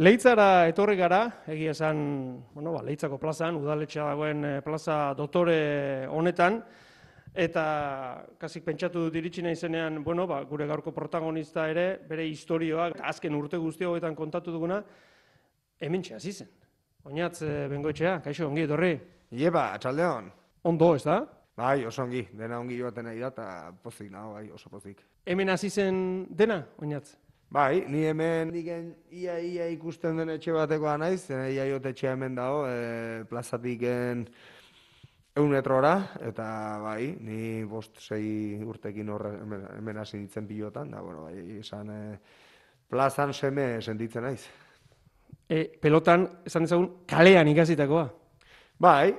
Leitzara etorri gara, egia esan, bueno, ba, Leitzako plazan, udaletxea dagoen eh, plaza dotore honetan, eta kasik pentsatu dut iritsi zenean, bueno, ba, gure gaurko protagonista ere, bere historioak, azken urte guzti hauetan kontatu duguna, hemen hasi zen. Oinatz, e, bengoetxea, kaixo, ongi etorri. Ieba, atxaldeon. Ondo, ez da? Bai, oso ongi, dena ongi joaten nahi da, eta pozik nago, bai, oso pozik. Hemen hasi zen dena, oinatz? Bai, ni hemen digen ia ia ikusten den etxe batekoa naiz, e, ia jote etxe hemen dago, e, plazatik eun metrora, eta bai, ni bost sei urtekin horre hemen, hasi nintzen pilotan, da, bueno, bai, esan e, plazan seme sentitzen naiz. E, pelotan, esan ezagun, kalean ikasitakoa? Bai,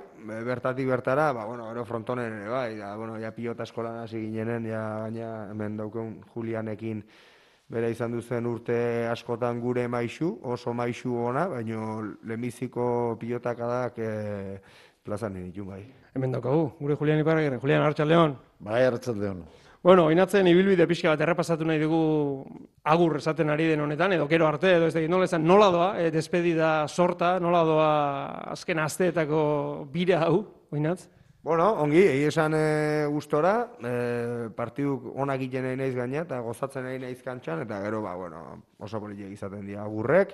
bertatik bertara, ba, bueno, ero frontonen ere, bai, da, bueno, ja pilota eskolan hasi ginenen, ja, baina hemen dauken Julianekin, bera izan duzen urte askotan gure maisu, oso maisu ona, baino lehenbiziko pilotakadak e, plazan ditu bai. Hemen daukagu, gure Julian Iparra, Julian Artxaldeon. Bai, Artxaldeon. Bueno, inatzen ibilbide pixka bat errepasatu nahi dugu agur esaten ari den honetan, edo kero arte, edo ez da, nola esan, nola doa, e, despedida sorta, nola doa azken asteetako bira hau, oinatz? Bueno, ongi, egi esan e, gustora, e, partiduk onak egiten nahi naiz gaina, eta gozatzen nahi naiz kantxan, eta gero, ba, bueno, oso politik izaten dira gurrek,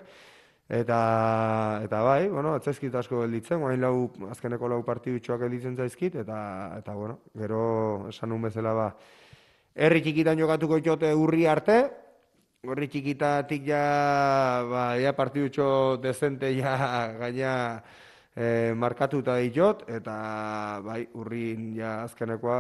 eta, eta bai, bueno, etzaizkit asko gelditzen, guain lau, azkeneko lau partidutxoak gelditzen zaizkit, eta, eta bueno, gero, esan nun bezala, ba, herri txikitan jokatuko jote urri arte, Horri txikitatik ja, ba, ja partidutxo dezente ja gaina e, markatuta ditot, eta bai, urrin ja azkenekoa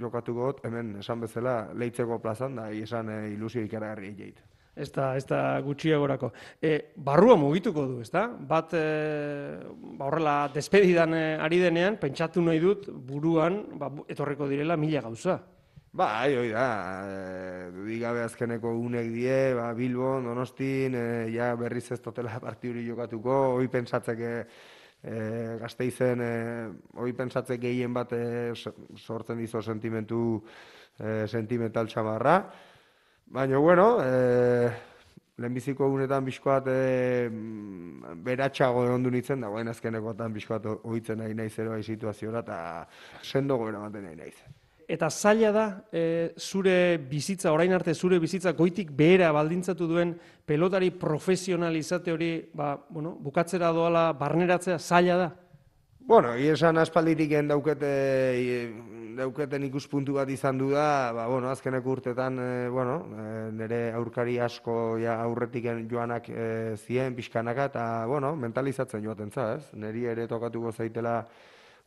jokatu got, hemen esan bezala leitzeko plazan, da esan e, ilusio ikaragarri egeit. Ez da, ez da gutxiagorako. E, barrua mugituko du, ez da? Bat, e, ba horrela, despedidan e, ari denean, pentsatu nahi dut, buruan, ba, etorreko direla mila gauza. Ba, hoi da, e, dudigabe azkeneko unek die, ba, Bilbon, Donostin, e, ja berriz ez totela partiduri jokatuko, hoi pentsatzeke, e, gazteizen e, hori pentsatze gehien bat e, sortzen dizo sentimentu e, sentimental txamarra. Baina, bueno, e, lehenbiziko unetan bizkoat e, beratxago egon du nintzen, da guain azkenekotan bizkoat ohitzen nahi nahi zeroa situaziora, eta sendo goera maten nahi nahi Eta zaila da, e, zure bizitza, orain arte zure bizitza goitik behera baldintzatu duen pelotari profesionalizate hori, ba, bueno, bukatzera doala, barneratzea, zaila da? Bueno, esan aspalditik daukete, dauketen ikuspuntu bat izan du da, ba, bueno, azkenek urtetan, e, bueno, nire aurkari asko ja, aurretik joanak e, zien, pixkanaka, eta, bueno, mentalizatzen joaten za, ez? Neri ere tokatuko zaitela,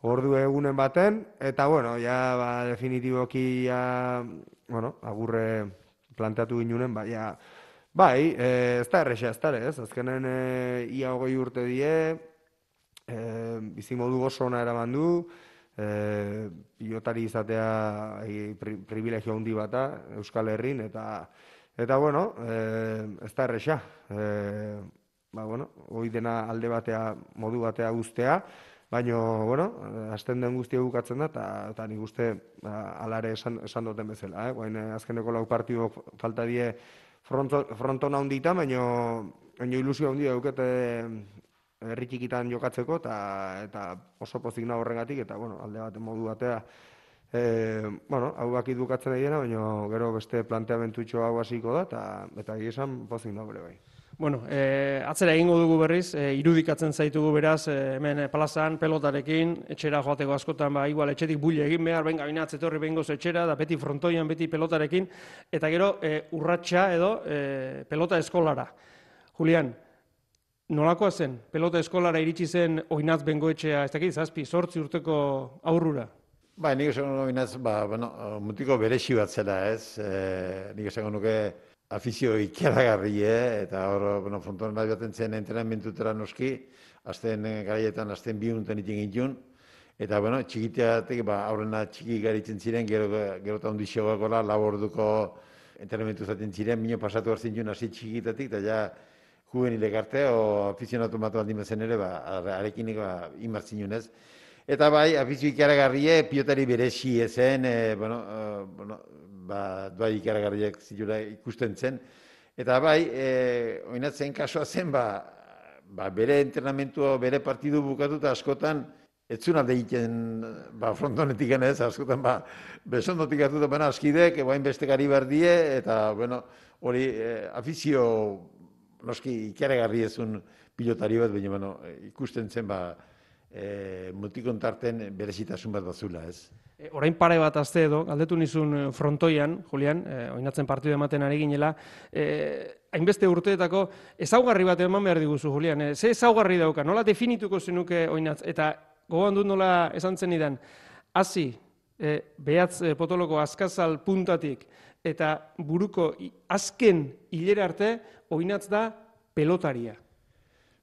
ordu egunen baten, eta bueno, ja, ba, definitiboki, ja, bueno, agurre planteatu ginunen, ba, ja, bai, e, ez da errexea, ez da, ez, azkenen e, ia hogei urte die, e, bizimodu oso ona eraman du, e, pilotari izatea e, privilegio handi bata Euskal Herrin, eta, eta bueno, e, ez da errexea, e, ba, bueno, hoi dena alde batea, modu batea guztea, Baina, bueno, azten den guztia bukatzen da, eta, eta nik uste ba, alare esan, esan duten bezala. Eh? Guain, eh, azkeneko lau partidu falta die fronto, frontona hundita, baina, baina ilusio hundi daukete erritxikitan jokatzeko, eta, eta oso pozik nago horregatik, eta bueno, alde bat modu batea, e, bueno, hau bakit bukatzen nahi dena, baina gero beste planteamentu hau hasiko da, eta, eta esan pozik nago bai. Bueno, e, atzera egingo dugu berriz, e, irudikatzen zaitugu beraz, e, hemen plazan, pelotarekin, etxera joateko askotan, ba, igual, etxetik bulle egin behar, benga binatz etorri bengoz etxera, da beti frontoian, beti pelotarekin, eta gero, e, urratxa edo e, pelota eskolara. Julian, nolakoa zen, pelota eskolara iritsi zen oinaz bengoetxea, ez dakit, zazpi, sortzi urteko aurrura? Ba, nik esango oinaz, ba, bueno, mutiko beresi bat zela, ez, e, nik esango nuke, afizio ikeragarri, eh? eta hor, bueno, frontonen bat baten zen entrenamientutera noski, azten eh, garaietan, azten bi unten itin gintun, eta, bueno, txikiteatek, ba, aurrena txiki garitzen ziren, gero, gero eta ondi xegoakola, laborduko entrenamentu zaten ziren, minio pasatu hartzen jun, hasi txikitatik, eta ja, juvenilek arte, o afizionatu matu aldin bezen ere, ba, arekinik, ba, imartzen junez. Eta bai, afizio ikeragarrie, piotari beresi ezen, e, bueno, uh, bueno, ba, bai ikaragarriak zitula ikusten zen, Eta bai, e, oinatzen kasua zen, ba, ba, bere entrenamentua, bere partidu bukatuta askotan, ez zuna egiten ba, frontonetik ez, askotan, ba, besondotik hartuta, baina askidek, ebain beste gari berdie, eta, bueno, hori, e, afizio, noski, ikeragarri ezun pilotari bat, baina, bueno, ikusten zen, ba, e, multikontarten berezitasun bat bazula, ez. E, orain pare bat azte edo, galdetu nizun e, frontoian, Julian, e, oinatzen partidu ematen ari ginela, e, hainbeste urteetako ezaugarri bat eman behar diguzu, Julian. E, ze ezaugarri dauka, nola definituko zenuke oinatz, eta gogoan dut nola esan zen idan, hasi, e, behatz e, potoloko azkazal puntatik, eta buruko azken hilera arte, oinatz da pelotaria.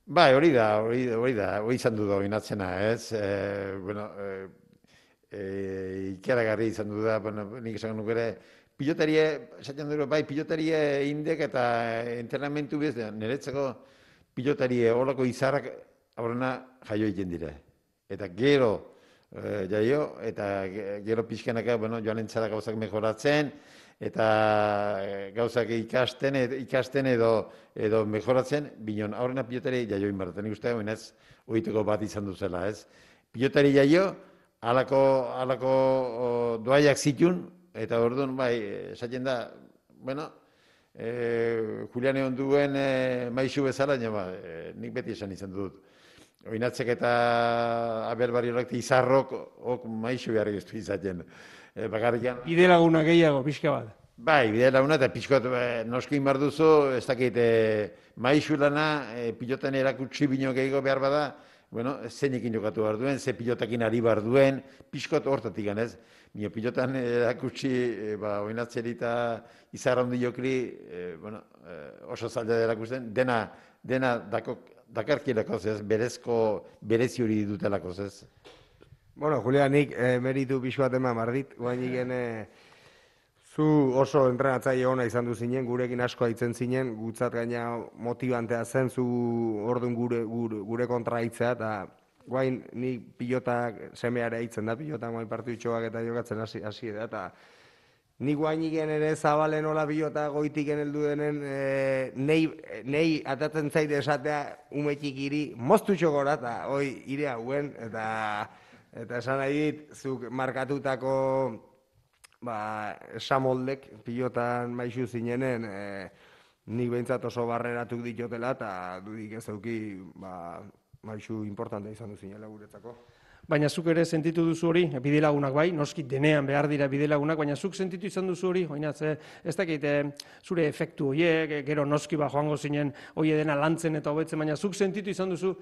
Bai, hori da, hori hori da, hori izan du da oinatzena, ez? E, bueno, e, e, ikeragarri izan du da, bueno, nik esan nuk ere, pilotarie, esaten dure, bai, pilotarie indek eta entrenamentu bez, niretzako pilotarie horako izarrak aurrena jaio egiten dire. Eta gero, e, jaio, eta gero pixkanaka, bueno, joan entzara gauzak mejoratzen, eta eh, gauzak ikasten ikasten edo edo mejoratzen binon aurrena pilotari jaio inbarta nik uste ez ohiteko bat izan duzela ez pilotari jaio halako halako doaiak zitun eta orduan bai esaten da bueno e, Juliane onduen e, maisu bezala ba, e, nik beti esan izan dut Oinatzek eta aberbari horrek izarrok ok maisu behar egiztu izaten. E, bakarrikan... Ide laguna gehiago, pixka bat. Bai, bide laguna eta pixkot e, noski inbar duzu, ez dakit, e, maizu lana, e, pilotan erakutsi bino gehiago behar bada, bueno, zeinekin jokatu behar duen, ze pilotakin ari behar duen, pixkot hortatik ganez. Mio pilotan erakutsi, e, ba, oinatzeri eta izarra hondi jokri, e, bueno, e, oso zalde erakusten, dena, dena dako, dakarkilako ez, berezko, berezi hori dutelako ez. Bueno, Julián, nik eh, meritu pixu bat eman bardit, guain eh, zu oso entrenatzaile ona izan du zinen, gurekin asko aitzen zinen, gutzat gaina motibantea zen, zu orduan gure, gure, gure kontra aitzea, eta guain nik pilotak semeare aitzen da, pilotak guain partu itxoak eta jokatzen hasi, hasi da, eta Ni guain igen ere zabalen hola bilota goitik heldu denen e, nei, nei atatzen zaite esatea umetik iri moztu txogora eta hoi ire hauen eta Eta esan nahi dit, zuk markatutako ba, esamoldek pilotan maizu zinenen, e, nik behintzat oso barreratuk ditotela, eta dudik ez auki ba, maizu importante izan du zinela guretzako. Baina zuk ere sentitu duzu hori, bidelagunak bai, noski denean behar dira bidelagunak, baina zuk sentitu izan duzu hori, oinatze, ez dakit, eh, zure efektu horiek, gero noski ba joango zinen, hoi dena lantzen eta hobetzen, baina zuk sentitu izan duzu,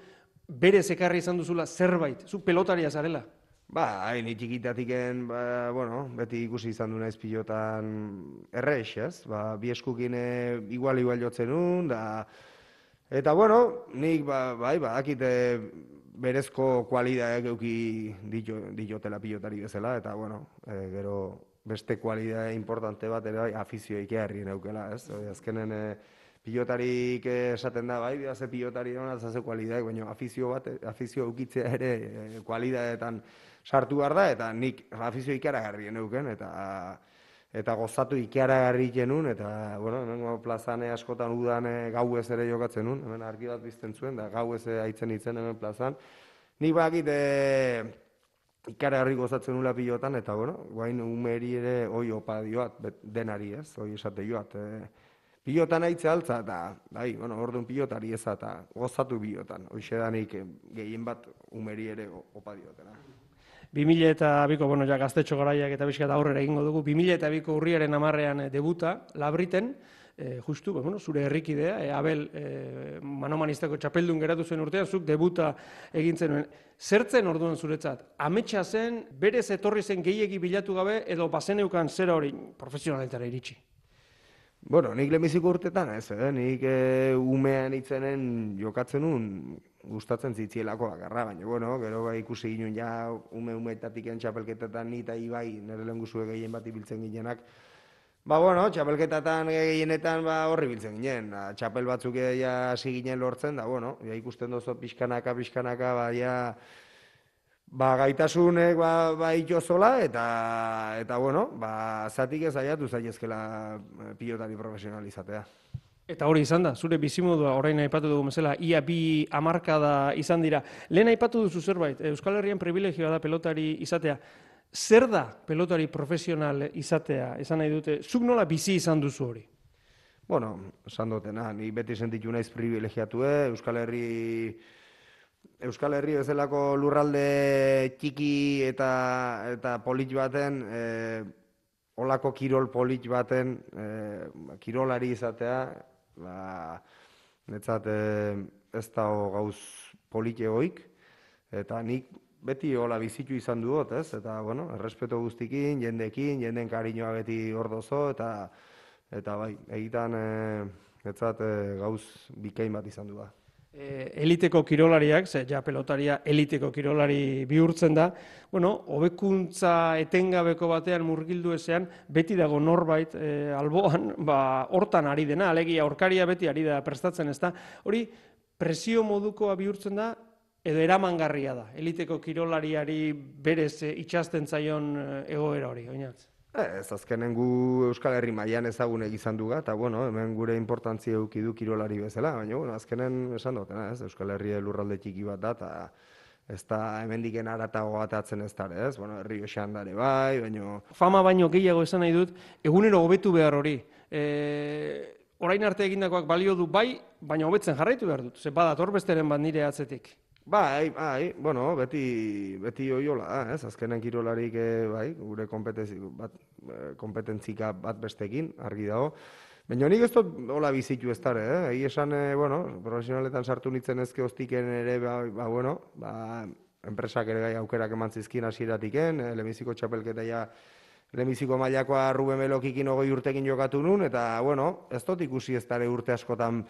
bere zekarri izan duzula zerbait, zu pelotaria zarela? Ba, hain itxikitatiken, ba, bueno, beti ikusi izan du naiz pilotan errex, ez? Ba, bi eskukin igual igual jotzen un, da... Eta, bueno, nik, ba, bai, ba, akite berezko kualidadeak euki ditotela pilotari bezala, eta, bueno, e, gero beste kualidade importante bat ere, bai, afizio ikearri neukela, ez? azkenen, e, pilotarik esaten da, bai, ze pilotari hona zaze kualidadeak, baina afizio bat, afizio eukitzea ere e, kualidadeetan sartu behar da, eta nik afizio ikaragarri neuken, eta eta gozatu ikaragarri genuen, eta, bueno, hemen plazane askotan udan gau ez ere jokatzen nun, hemen argi bat bizten zuen, da gau ez aitzen itzen hemen plazan. Nik bakit e, ikaragarri gozatzen nula pilotan, eta, bueno, guain umeri ere oi opa dioat, denari ez, oi esate joat, e, Pilotan aitze altza, eta, bai, bueno, orduan pilotari eza, eta gozatu pilotan. Hoxe da nik gehien bat umeri ere opa diotena. 2000 eta biko, bueno, ja, gaztetxo garaiak eta bizkat aurrera egingo dugu, 2000 eta biko urriaren amarrean eh, debuta, labriten, e, justu, bueno, zure herrikidea, e, Abel e, manomanistako txapeldun geratu zen urtean, zuk debuta egintzen nuen. Zertzen orduan zuretzat? Ametsa zen, berez etorri zen gehiegi bilatu gabe, edo bazeneukan zera hori profesionaletara iritsi? Bueno, nik lemiziko urtetan ez, eh? nik e, umean itzenen jokatzen nun gustatzen zitzielako bakarra, baina, bueno, gero bai ikusi ginen ja ume umeetatik txapelketetan ni eta ibai nire lehen guzue gehien bat ibiltzen ginenak, Ba, bueno, txapelketatan gehienetan ba, horri biltzen ginen. Ba, txapel batzuk ja hasi ginen lortzen, da, bueno, ja ikusten dozo pixkanaka, pixkanaka, ba, ja, ba, gaitasunek ba, ba zola, eta, eta bueno, ba, zatik ez aiatu zaiezkela eh, pilotari profesionalizatea. Eta hori izan da, zure bizimodua orain aipatu dugu bezala, ia bi hamarkada izan dira. Lehen aipatu duzu zerbait, Euskal Herrian privilegioa da pelotari izatea. Zer da pelotari profesional izatea, esan nahi dute, zuk nola bizi izan duzu hori? Bueno, esan dutena, ni beti sentitu naiz privilegiatu, eh? Euskal Herri Euskal Herri bezalako lurralde txiki eta eta polit baten, eh, olako kirol polit baten, eh, kirolari izatea, ba, netzat eh, ez da gauz polite hoik, eta nik beti hola bizitu izan duot, ez? Eta, bueno, errespeto guztikin, jendekin, jenden kariñoa beti ordozo, eta eta bai, egitan e, netzat gauz bikain bat izan du da. E, eliteko kirolariak, ze ja pelotaria eliteko kirolari bihurtzen da, bueno, hobekuntza etengabeko batean murgildu ezean, beti dago norbait e, alboan, ba, hortan ari dena, alegia aurkaria beti ari da prestatzen ez da. Hori, presio modukoa bihurtzen da, edo eramangarria da, eliteko kirolariari berez e, itxasten zaion e, egoera hori, oinatz? Ez, azkenen gu Euskal Herri mailan ezagun egizan duga, eta bueno, hemen gure importantzia eduki du kirolari bezala, baina bueno, azkenen esan dutena, ez, Euskal Herri lurralde txiki bat da, eta ez da hemen diken aratago batatzen ez da, ez, bueno, herri esan dare bai, baina... Fama baino gehiago esan nahi dut, egunero hobetu behar hori. E, orain arte egindakoak balio du bai, baina hobetzen jarraitu behar dut, ze badator besteren bat nire atzetik. Bai, bai, bueno, beti, beti oiola, ez, azkenen kirolarik, eh, bai, gure kompetentzi, bat, eh, kompetentzika bat bestekin, argi dago. Baina nik ez dut hola bizitu ez dara, eh? Egi esan, eh, bueno, profesionaletan sartu nitzen ezke hoztiken ere, ba, ba, bueno, ba, enpresak ere gai aukerak eman zizkin asiratiken, eh, lemiziko txapelketa ja, lemiziko mailakoa Ruben Melokikin ogoi urtekin jokatu nun, eta, bueno, ez dut ikusi ez dara urte askotan,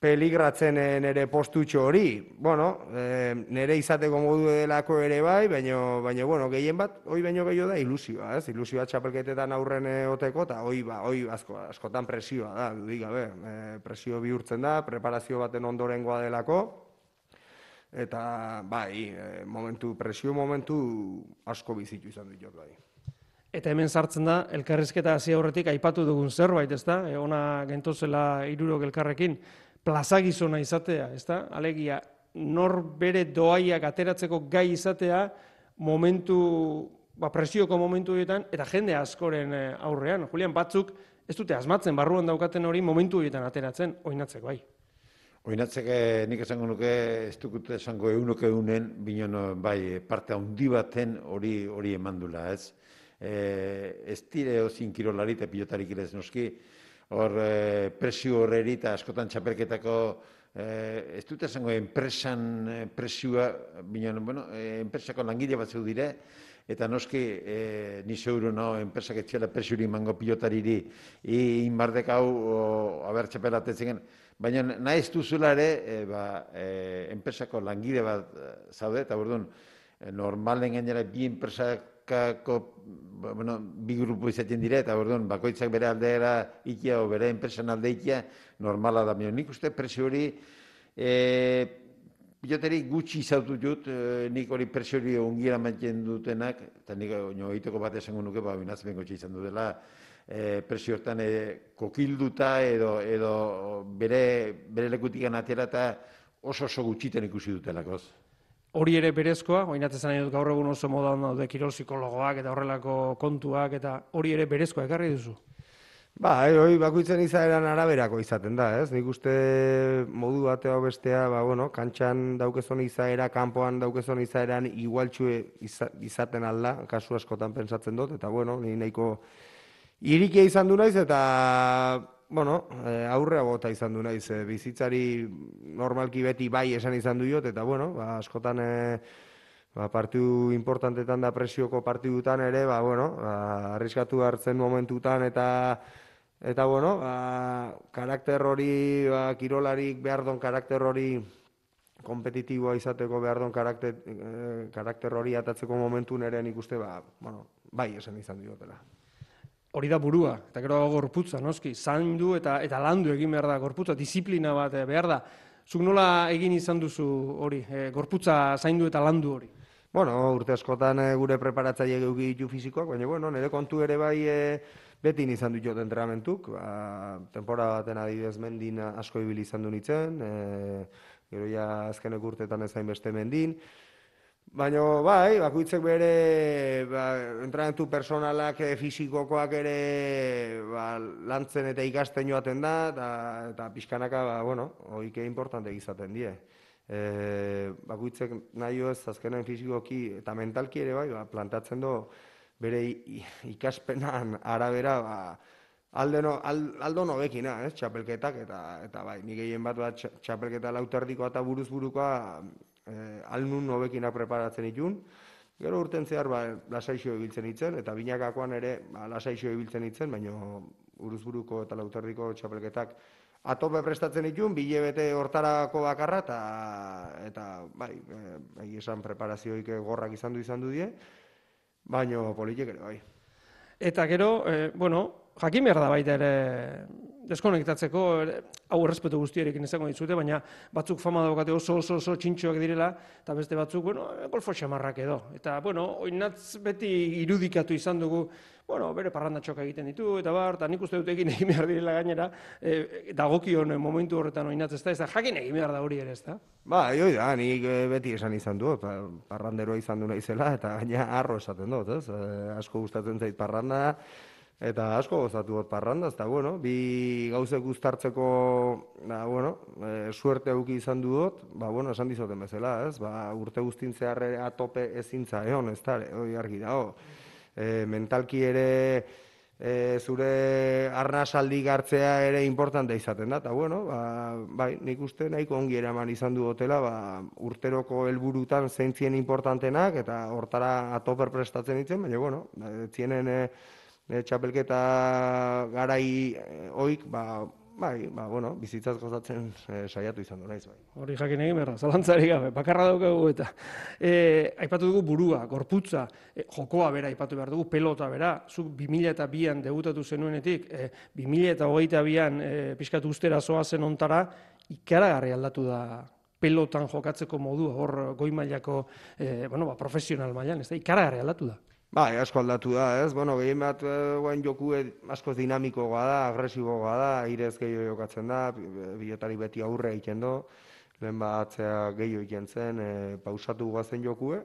peligratzen eh, nere postutxo hori. Bueno, e, nere izateko modu delako ere bai, baina, baina bueno, gehien bat, hoi baino gehiago da ilusioa, ez? Ilusioa txapelketetan aurren eh, oteko, eta hoi, ba, hoi asko, askotan presioa da, dudik gabe. E, presio bihurtzen da, preparazio baten ondorengoa delako, eta bai, momentu, presio momentu asko bizitu izan dut bai. Eta hemen sartzen da, elkarrizketa hasi aurretik aipatu dugun zerbait, ez da? E, ona gentozela irurok elkarrekin plazagizona izatea, ez da? Alegia, nor bere doaiak ateratzeko gai izatea, momentu, ba, presioko momentu horietan, eta jende askoren eh, aurrean. Julian, batzuk, ez dute asmatzen, barruan daukaten hori momentu horietan ateratzen, oinatzeko bai. Oinatzeke nik esango nuke, ez dukute esango eunok eunen, binon bai, parte handi baten hori hori emandula, ez? E, ez dire ozin kirolari eta pilotarik ez noski, hor e, presio horreri eta askotan txapelketako e, ez dut esango enpresan eh, presioa, binean, bueno, enpresako langile bat zeu dire, eta noski e, ni zeuro no, enpresak etxela presiuri mango pilotariri inbardek hau aber txapelatetzen. Baina nahi ez duzula ere, e, ba, e, enpresako langile bat zaude, eta bordun, normalen gainera bi enpresak Kako, ba, bueno, bi grupo izaten dire, eta orduan, bakoitzak bere aldeera ikia o bere enpresan alde ikia, normala da. Nik uste presio hori, e, piloteri gutxi izautu jut, e, nik hori presio hori ongira mantzen dutenak, eta nik egiteko bat esango nuke, ba, binaz bengo izan dutela, e, presio hortan e, kokilduta edo, edo bere, bere lekutik atera eta oso oso gutxiten ikusi dutelakoz hori ere berezkoa, oinatzen nahi dut gaur egun oso modan daude kirol psikologoak eta horrelako kontuak eta hori ere berezkoa ekarri duzu. Ba, eh, hori bakoitzen izaeran araberako izaten da, ez? Nik uste modu batea bestea, ba, bueno, kantxan daukezon izaera, kanpoan daukezon izaeran igualtxue izaten alda, kasu askotan pensatzen dut, eta bueno, ni nahiko irikia izan du naiz, eta bueno, e, aurrea bota izan du naiz, e, bizitzari normalki beti bai esan izan du jot, eta bueno, ba, askotan e, ba, partiu importantetan da presioko partidutan ere, ba, bueno, ba, arriskatu hartzen momentutan, eta eta bueno, ba, karakter hori, ba, kirolarik behar don karakter hori kompetitiboa izateko behar don karakter, karakter hori atatzeko momentu nere nik uste, ba, bueno, bai esan izan diotela hori da burua, eta gero gorputza, noski, zaindu eta eta landu egin behar da gorputza, disiplina bat eh, behar da. Zuk nola egin izan duzu hori, e, gorputza zaindu eta landu hori? Bueno, urte askotan e, gure preparatzaile geuki ditu fizikoak, baina bueno, nire kontu ere bai e, beti izan dut jot entrenamentuk, ba, temporada baten adibidez mendin asko ibili izan du nitzen, e, gero ja azkenek urtetan ezain beste mendin, Baina, bai, bakoitzek bere ba, entrenamentu personalak e, fisikokoak ere ba, lantzen eta ikasten joaten da, eta, eta pixkanaka, ba, bueno, oike importante izaten die. E, bakoitzek nahi ez azkenen fisikoki eta mentalki ere bai, ba, plantatzen do bere ikaspenan arabera, ba, alde no, aldo nobekina, ez, txapelketak, eta, eta bai, nik egin bat bat txapelketa lauterdikoa eta buruz burukoa eh, alnun hobekinak preparatzen itun, gero urten zehar ba, lasaixo ibiltzen itzen, eta binakakoan ere ba, lasaixo ibiltzen itzen, baina uruzburuko eta lauterdiko txapelketak atope prestatzen itun, bile bete hortarako bakarra, eta, eta bai, e, esan preparazioik gorrak izan du izan du die, baina politik ere bai. Eta gero, e, bueno, jakin behar da baita ere deskonektatzeko, hau errespetu guztiarekin izango ditzute, baina batzuk fama daukate oso oso oso txintxoak direla, eta beste batzuk, bueno, golfo xamarrak edo. Eta, bueno, oinatz beti irudikatu izan dugu, bueno, bere parranda txoka egiten ditu, eta bar, eta nik uste dut egin egin behar direla gainera, e, dagokion momentu horretan oinatz ez da, ez da, jakin egin behar da hori ere, ez da? Ba, joi da, nik eh, beti esan izan dut, parranderoa izan du naizela, eta gaina arro esaten dut, ez? E, asko gustatzen zait parranda, Eta asko gozatu dut parranda, eta bueno, bi gauze guztartzeko, ba, bueno, e, suerte auki izan du dut, ba, bueno, esan dizoten bezala, ez? Ba, urte guztin zeharre atope ezintza, egon, ez da, hori argi dago. E, mentalki ere e, zure arnasaldi gartzea ere importante izaten da, eta bueno, ba, bai, nik uste nahiko ongi eraman izan du dutela, ba, urteroko helburutan zeintzien importantenak, eta hortara atoper prestatzen ditzen, baina, bueno, zienen... E, e, txapelketa garai e, oik, ba, bai, ba, bueno, bizitzaz gozatzen e, saiatu izan du naiz bai. Hori jakin egin berra, zalantzari gabe, bakarra daukagu eta e, aipatu dugu burua, gorputza, e, jokoa bera aipatu behar dugu, pelota bera, zuk 2000 eta bian debutatu zenuenetik, e, 2000 eta hogeita bian e, pixkatu ustera zoa zen ontara, ikaragarri aldatu da pelotan jokatzeko modu hor goi mailako e, bueno, ba, profesional mailan, ez da, ikaragarri aldatu da. Bai, asko aldatu da, ez? Bueno, gehien bat eh, guen joku asko dinamikoa da, agresiboa da, irez gehiago jokatzen da, bilotari beti aurre egiten do, lehen bat atzea gehiago egiten zen, e, pausatu guazen jokue.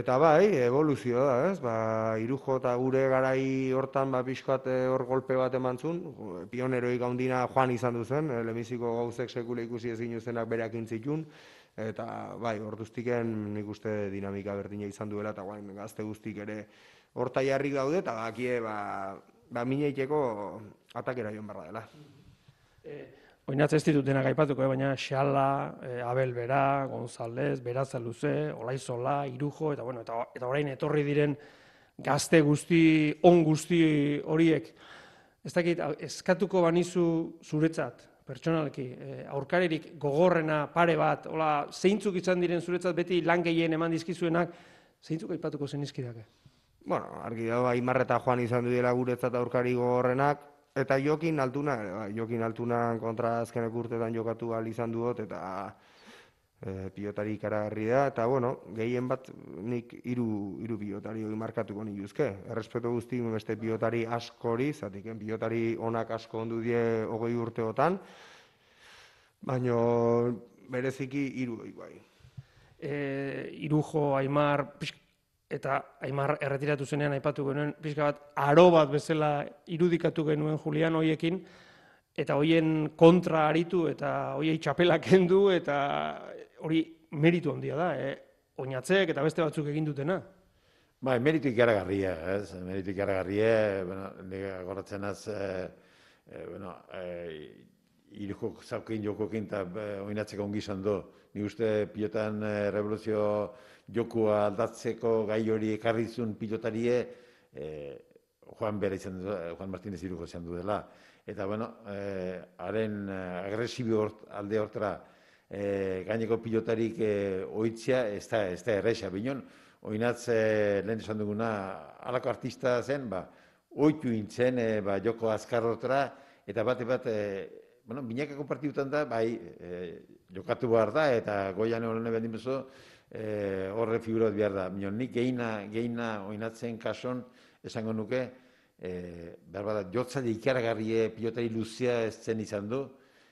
Eta bai, evoluzio da, ez? Ba, irujo eta gure garai hortan ba, pixkat eh, hor golpe bat eman zun, pioneroik gaundina joan izan duzen, lemiziko gauzek sekule ikusi ezin zenak bereak intzitun, eta bai, orduztiken nik uste dinamika berdina izan duela, eta guain gazte guztik ere horta jarrik daude, eta bakie, ba, ba mineiteko atakera joan barra dela. E, Oinatze ez ditutenak aipatuko, eh, baina Xala, e, Abel Bera, González, Beraza Luze, Olaizola, Irujo, eta, bueno, eta, eta orain etorri diren gazte guzti, on guzti horiek, ez dakit, eskatuko banizu zuretzat, pertsonalki, e, aurkaririk gogorrena pare bat, hola, zeintzuk izan diren zuretzat beti lan gehien eman dizkizuenak, zeintzuk aipatuko zenizkidake? Bueno, argi dago, Aimarreta joan izan du dela guretzat aurkari gogorrenak, eta jokin altuna, jokin altuna kontra azkenek urtetan jokatu al izan duot, eta e, pilotari ikaragarri da, eta bueno, gehien bat nik hiru hiru pilotari hori markatuko ni juzke. Errespeto guzti beste pilotari askori, zatik, pilotari onak asko ondu die hogei urteotan, baino bereziki hiru bai. E, irujo, Aimar, eta Aimar erretiratu zenean aipatu genuen, pixka bat, aro bat bezala irudikatu genuen Julian hoiekin, eta hoien kontra aritu, eta hoiei txapela kendu, eta hori meritu handia da, eh? oinatzek eta beste batzuk egin dutena. Bai, meritu ikaragarria, ez? Meritu ikaragarria, bueno, nire goratzen az, eh, eh, bueno, eh, iruko zaukein jokokin eta eh, oinatzeko ongi izan do. Ni uste pilotan eh, revoluzio jokua aldatzeko gai hori ekarrizun pilotarie eh, Juan Bera izan du, Juan Martínez iruko izan du dela. Eta, bueno, eh, haren agresibio alde hortara eh, gaineko pilotarik eh, oitzia, ez da, ez da erresa. Binon, oinatz eh, lehen esan duguna, alako artista zen, ba, oitu intzen, eh, ba, joko azkar hortara, eta bate bat, eh, bueno, binakako partidutan da, bai, e, jokatu behar da, eta goian egon bendin bezo, e, horre figurat behar da. Minon, nik geina, geina oinatzen kason, esango nuke, e, behar bada, jotzaile ikaragarrie pilotari luzia ez zen izan du,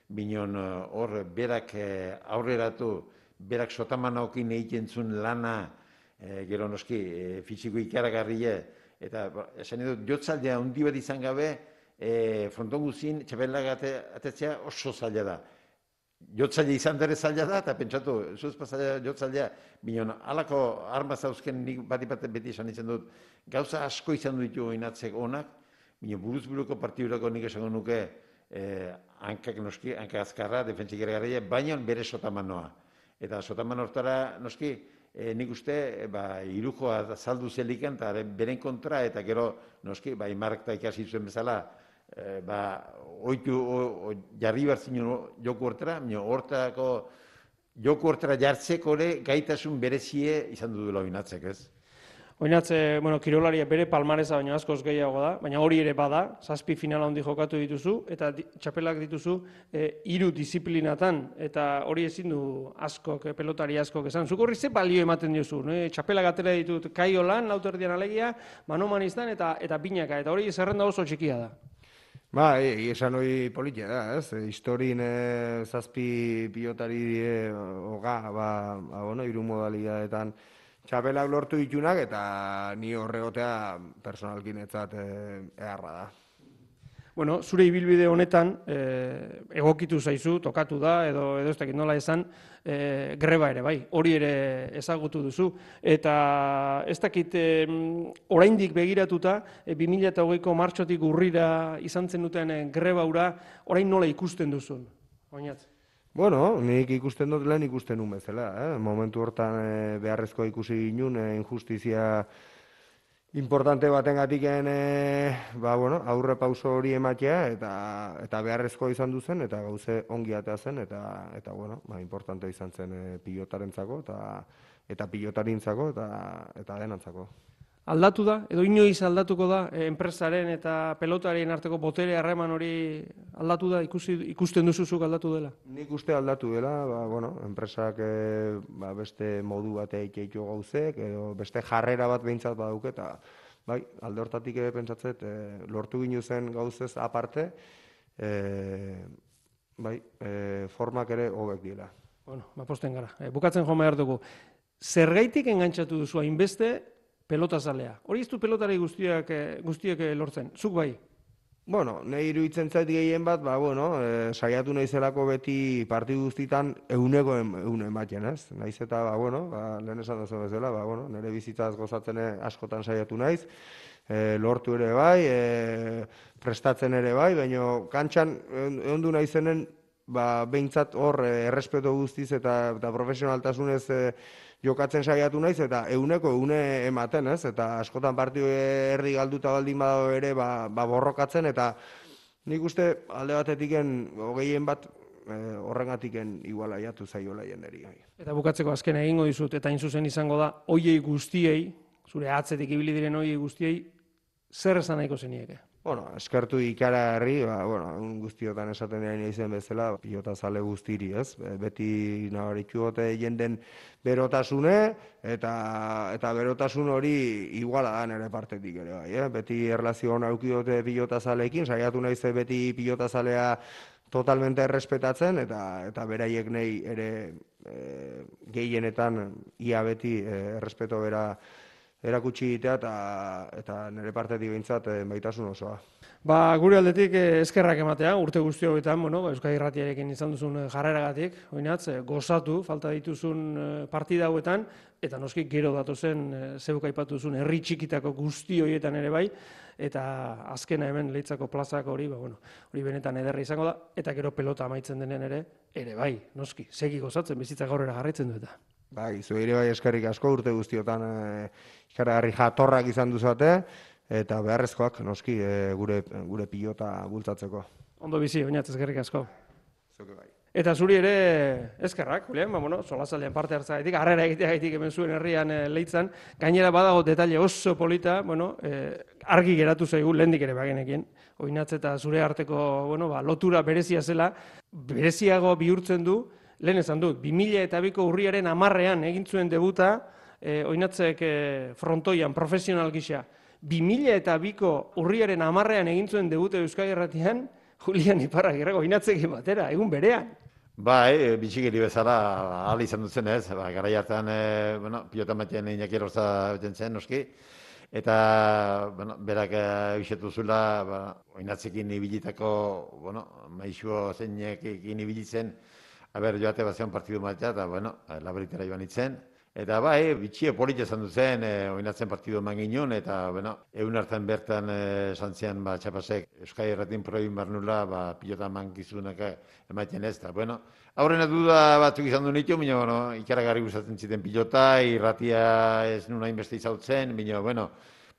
binon hor berak e, aurreratu, berak sotamanokin egiten zuen lana, e, gero noski, e, fiziko ikaragarrie, eta ba, esan edo, jotzaldea undi bat izan gabe, e, fronton guzin, txapelak atetzea oso zaila da. Jotzaile izan dere zaila da, eta pentsatu, zuz pasaila jotzaldea, binon, alako arma zauzken nik bat beti esan izan dut, gauza asko izan ditu inatzek onak, binon, buruz buruko partidurako nik esango nuke, eh, hankak noski, hankak azkarra, defentsik ere baina bere sotamanoa. Eta sotaman hortara, noski, e, nik uste, e, ba, irukoa zaldu zeliken, eta beren kontra, eta gero, noski, ba, imarrak ikasi zuen bezala, e, ba, oitu, o, jarri behar joku hortara, mino, hortako joku hortara jartzeko ere gaitasun berezie izan du dula ez? Oinatze, bueno, kirolaria bere palmareza baino askoz gehiago da, baina hori ere bada, zazpi finala handi jokatu dituzu, eta di, txapelak dituzu e, iru disiplinatan, eta hori ezin du askok, e, pelotari askok esan. Zuko horri ze balio ematen diozu, ne? txapelak atera ditut kaio lan, lauterdian alegia, manoman izan, eta, eta binaka, eta hori zerrenda oso txikia da. Ba, e, esan hori politia da, ez? E, historin e, zazpi pilotari e, oga, ba, ba, bueno, iru modalidadetan, txapelak lortu ditunak eta ni horregotea personalkinetzat eh, eharra da. Bueno, zure ibilbide honetan e, egokitu zaizu, tokatu da, edo edo ez nola esan, e, greba ere, bai, hori ere ezagutu duzu. Eta ez dakit e, oraindik begiratuta, e, 2008ko martxotik urrira izan zen duten greba ura, orain nola ikusten duzun, oinat? Bueno, nik ikusten dut lehen ikusten un bezala, eh? momentu hortan e, beharrezko ikusi ginun, e, injustizia importante baten gatiken, e, ba, bueno, aurre pauso hori ematea, eta, eta beharrezko izan duzen, eta gauze ongi atea zen, eta, eta bueno, ba, importante izan zen e, pilotarentzako, eta, eta pilotarintzako, eta, eta denantzako aldatu da, edo inoiz aldatuko da, eh, enpresaren eta pelotarien arteko botere harreman hori aldatu da, ikusi, ikusten duzuzuk aldatu dela? Nik uste aldatu dela, ba, bueno, enpresak e, ba, beste modu bat eitu gauzek, edo beste jarrera bat behintzat badauke, eta bai, alde hortatik ere pentsatzet, e, lortu ginu zen gauzez aparte, e, bai, e, formak ere hobek dira. Bueno, ba, posten gara. E, bukatzen jo behar dugu. Zergaitik engantzatu duzu hainbeste pelotazalea. Hori ez du pelotari guztiak, eh, guztiak eh, lortzen, zuk bai? Bueno, nahi iruditzen zait gehien bat, ba, bueno, e, saiatu nahi zelako beti partidu guztitan euneko eun ematen, ez? Naiz eta, ba, bueno, ba, lehen esan duzu bezala, ba, bueno, nire bizitzaz gozatzen askotan saiatu naiz, e, lortu ere bai, e, prestatzen ere bai, baina kantxan egon du naizenen, ba, behintzat hor, errespeto guztiz eta, eta profesionaltasunez, e, jokatzen saiatu naiz eta euneko eune ematen, ez? Eta askotan partidu erdi galduta baldin badago ere ba, ba borrokatzen eta nik uste alde batetiken hogeien bat e, horrengatiken iguala jatu zaiola jenderi. Eta bukatzeko azken egingo dizut eta in zuzen izango da hoiei guztiei, zure atzetik ibili diren hoiei guztiei zer esan nahiko zenieke? Bueno, eskertu ikara herri, ba, bueno, guztiotan esaten dira izen bezala, pilota zale guztiri, ez? Beti nabaritu gote jenden berotasune, eta, eta berotasun hori iguala da nere partetik ere, bai, eh? Beti erlazio hona dute pilota zaleekin, saiatu nahi ze beti pilota zalea totalmente errespetatzen, eta, eta beraiek nahi ere e, gehienetan ia beti e, errespeto bera erakutsi egitea eta, eta nire partetik behintzat e, baitasun osoa. Ba, gure aldetik eh, eskerrak ematea, urte guzti horretan, bueno, ba, Euskadi Irratiarekin izan duzun eh, jarreragatik, oinatz, eh, gozatu, falta dituzun eh, partida hauetan, eta noski gero datu zen, eh, zeuk aipatu zuen, herri txikitako guzti horietan ere bai, eta azkena hemen leitzako plazak hori, ba, bueno, hori benetan ederra izango da, eta gero pelota amaitzen denen ere, ere bai, noski, segi gozatzen, bizitza gaurera jarraitzen du eta. Bai, zuhire bai eskerrik asko urte guztiotan e, ikaragarri jatorrak izan duzate, eta beharrezkoak noski e, gure, gure pilota bultzatzeko. Ondo bizi, oinat eskerrik asko. Zuke bai. Eta zuri ere eskerrak, Julian, ba, bueno, solazalean parte hartza gaitik, harrera egitea gaitik hemen zuen herrian e, leitzan, gainera badago detalle oso polita, bueno, e, argi geratu zaigu, lehendik ere bagenekin, oinatz eta zure arteko, bueno, ba, lotura berezia zela, bereziago bihurtzen du, lehen esan dut, 2000 eta biko urriaren amarrean egin zuen debuta, e, oinatzek e, frontoian, profesional gisa. 2000 eta biko urriaren amarrean egin zuen debute Euskal Herratian, Julian Iparragirrego inatzekin batera, egun berean. Bai, e, bitxikeri bezala ahal izan dutzen ez, ba, gara jartan, e, bueno, pilota matien inaki erorza beten zen, noski, eta, bueno, berak ebisetu zula, ba, oinatzekin ibilitako, bueno, maixuo zeinekin ibilitzen, haber joate bazion partidu matea, eta, bueno, laberitera joan itzen, Eta bai, bitxie polita esan duzen, e, oinatzen partidu eman ginen, eta, bueno, egun hartan bertan e, santzian, ba, txapasek, Euskai Erratin proibin barnula, ba, pilota eman gizunak emaiten ez, eta, bueno, aurrena duda batzuk izan du nitu, baina, bueno, ikaragarri gustatzen ziten pilota, irratia ez nuna inbeste izautzen, baina, bueno,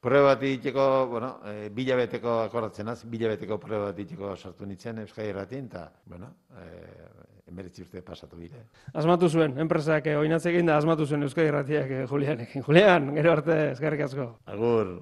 prueba bat itxeko, bueno, e, bilabeteko akordatzen az, bilabeteko prueba bat itxeko sartu nintzen Euskai Erratin, eta, bueno, e, emeritzi urte pasatu bire. Asmatu zuen, enpresak eh, oinatzekin da asmatu zuen Euskadi Irratiak eh, Julianekin. Julian, gero arte, eskerrik asko. Agur.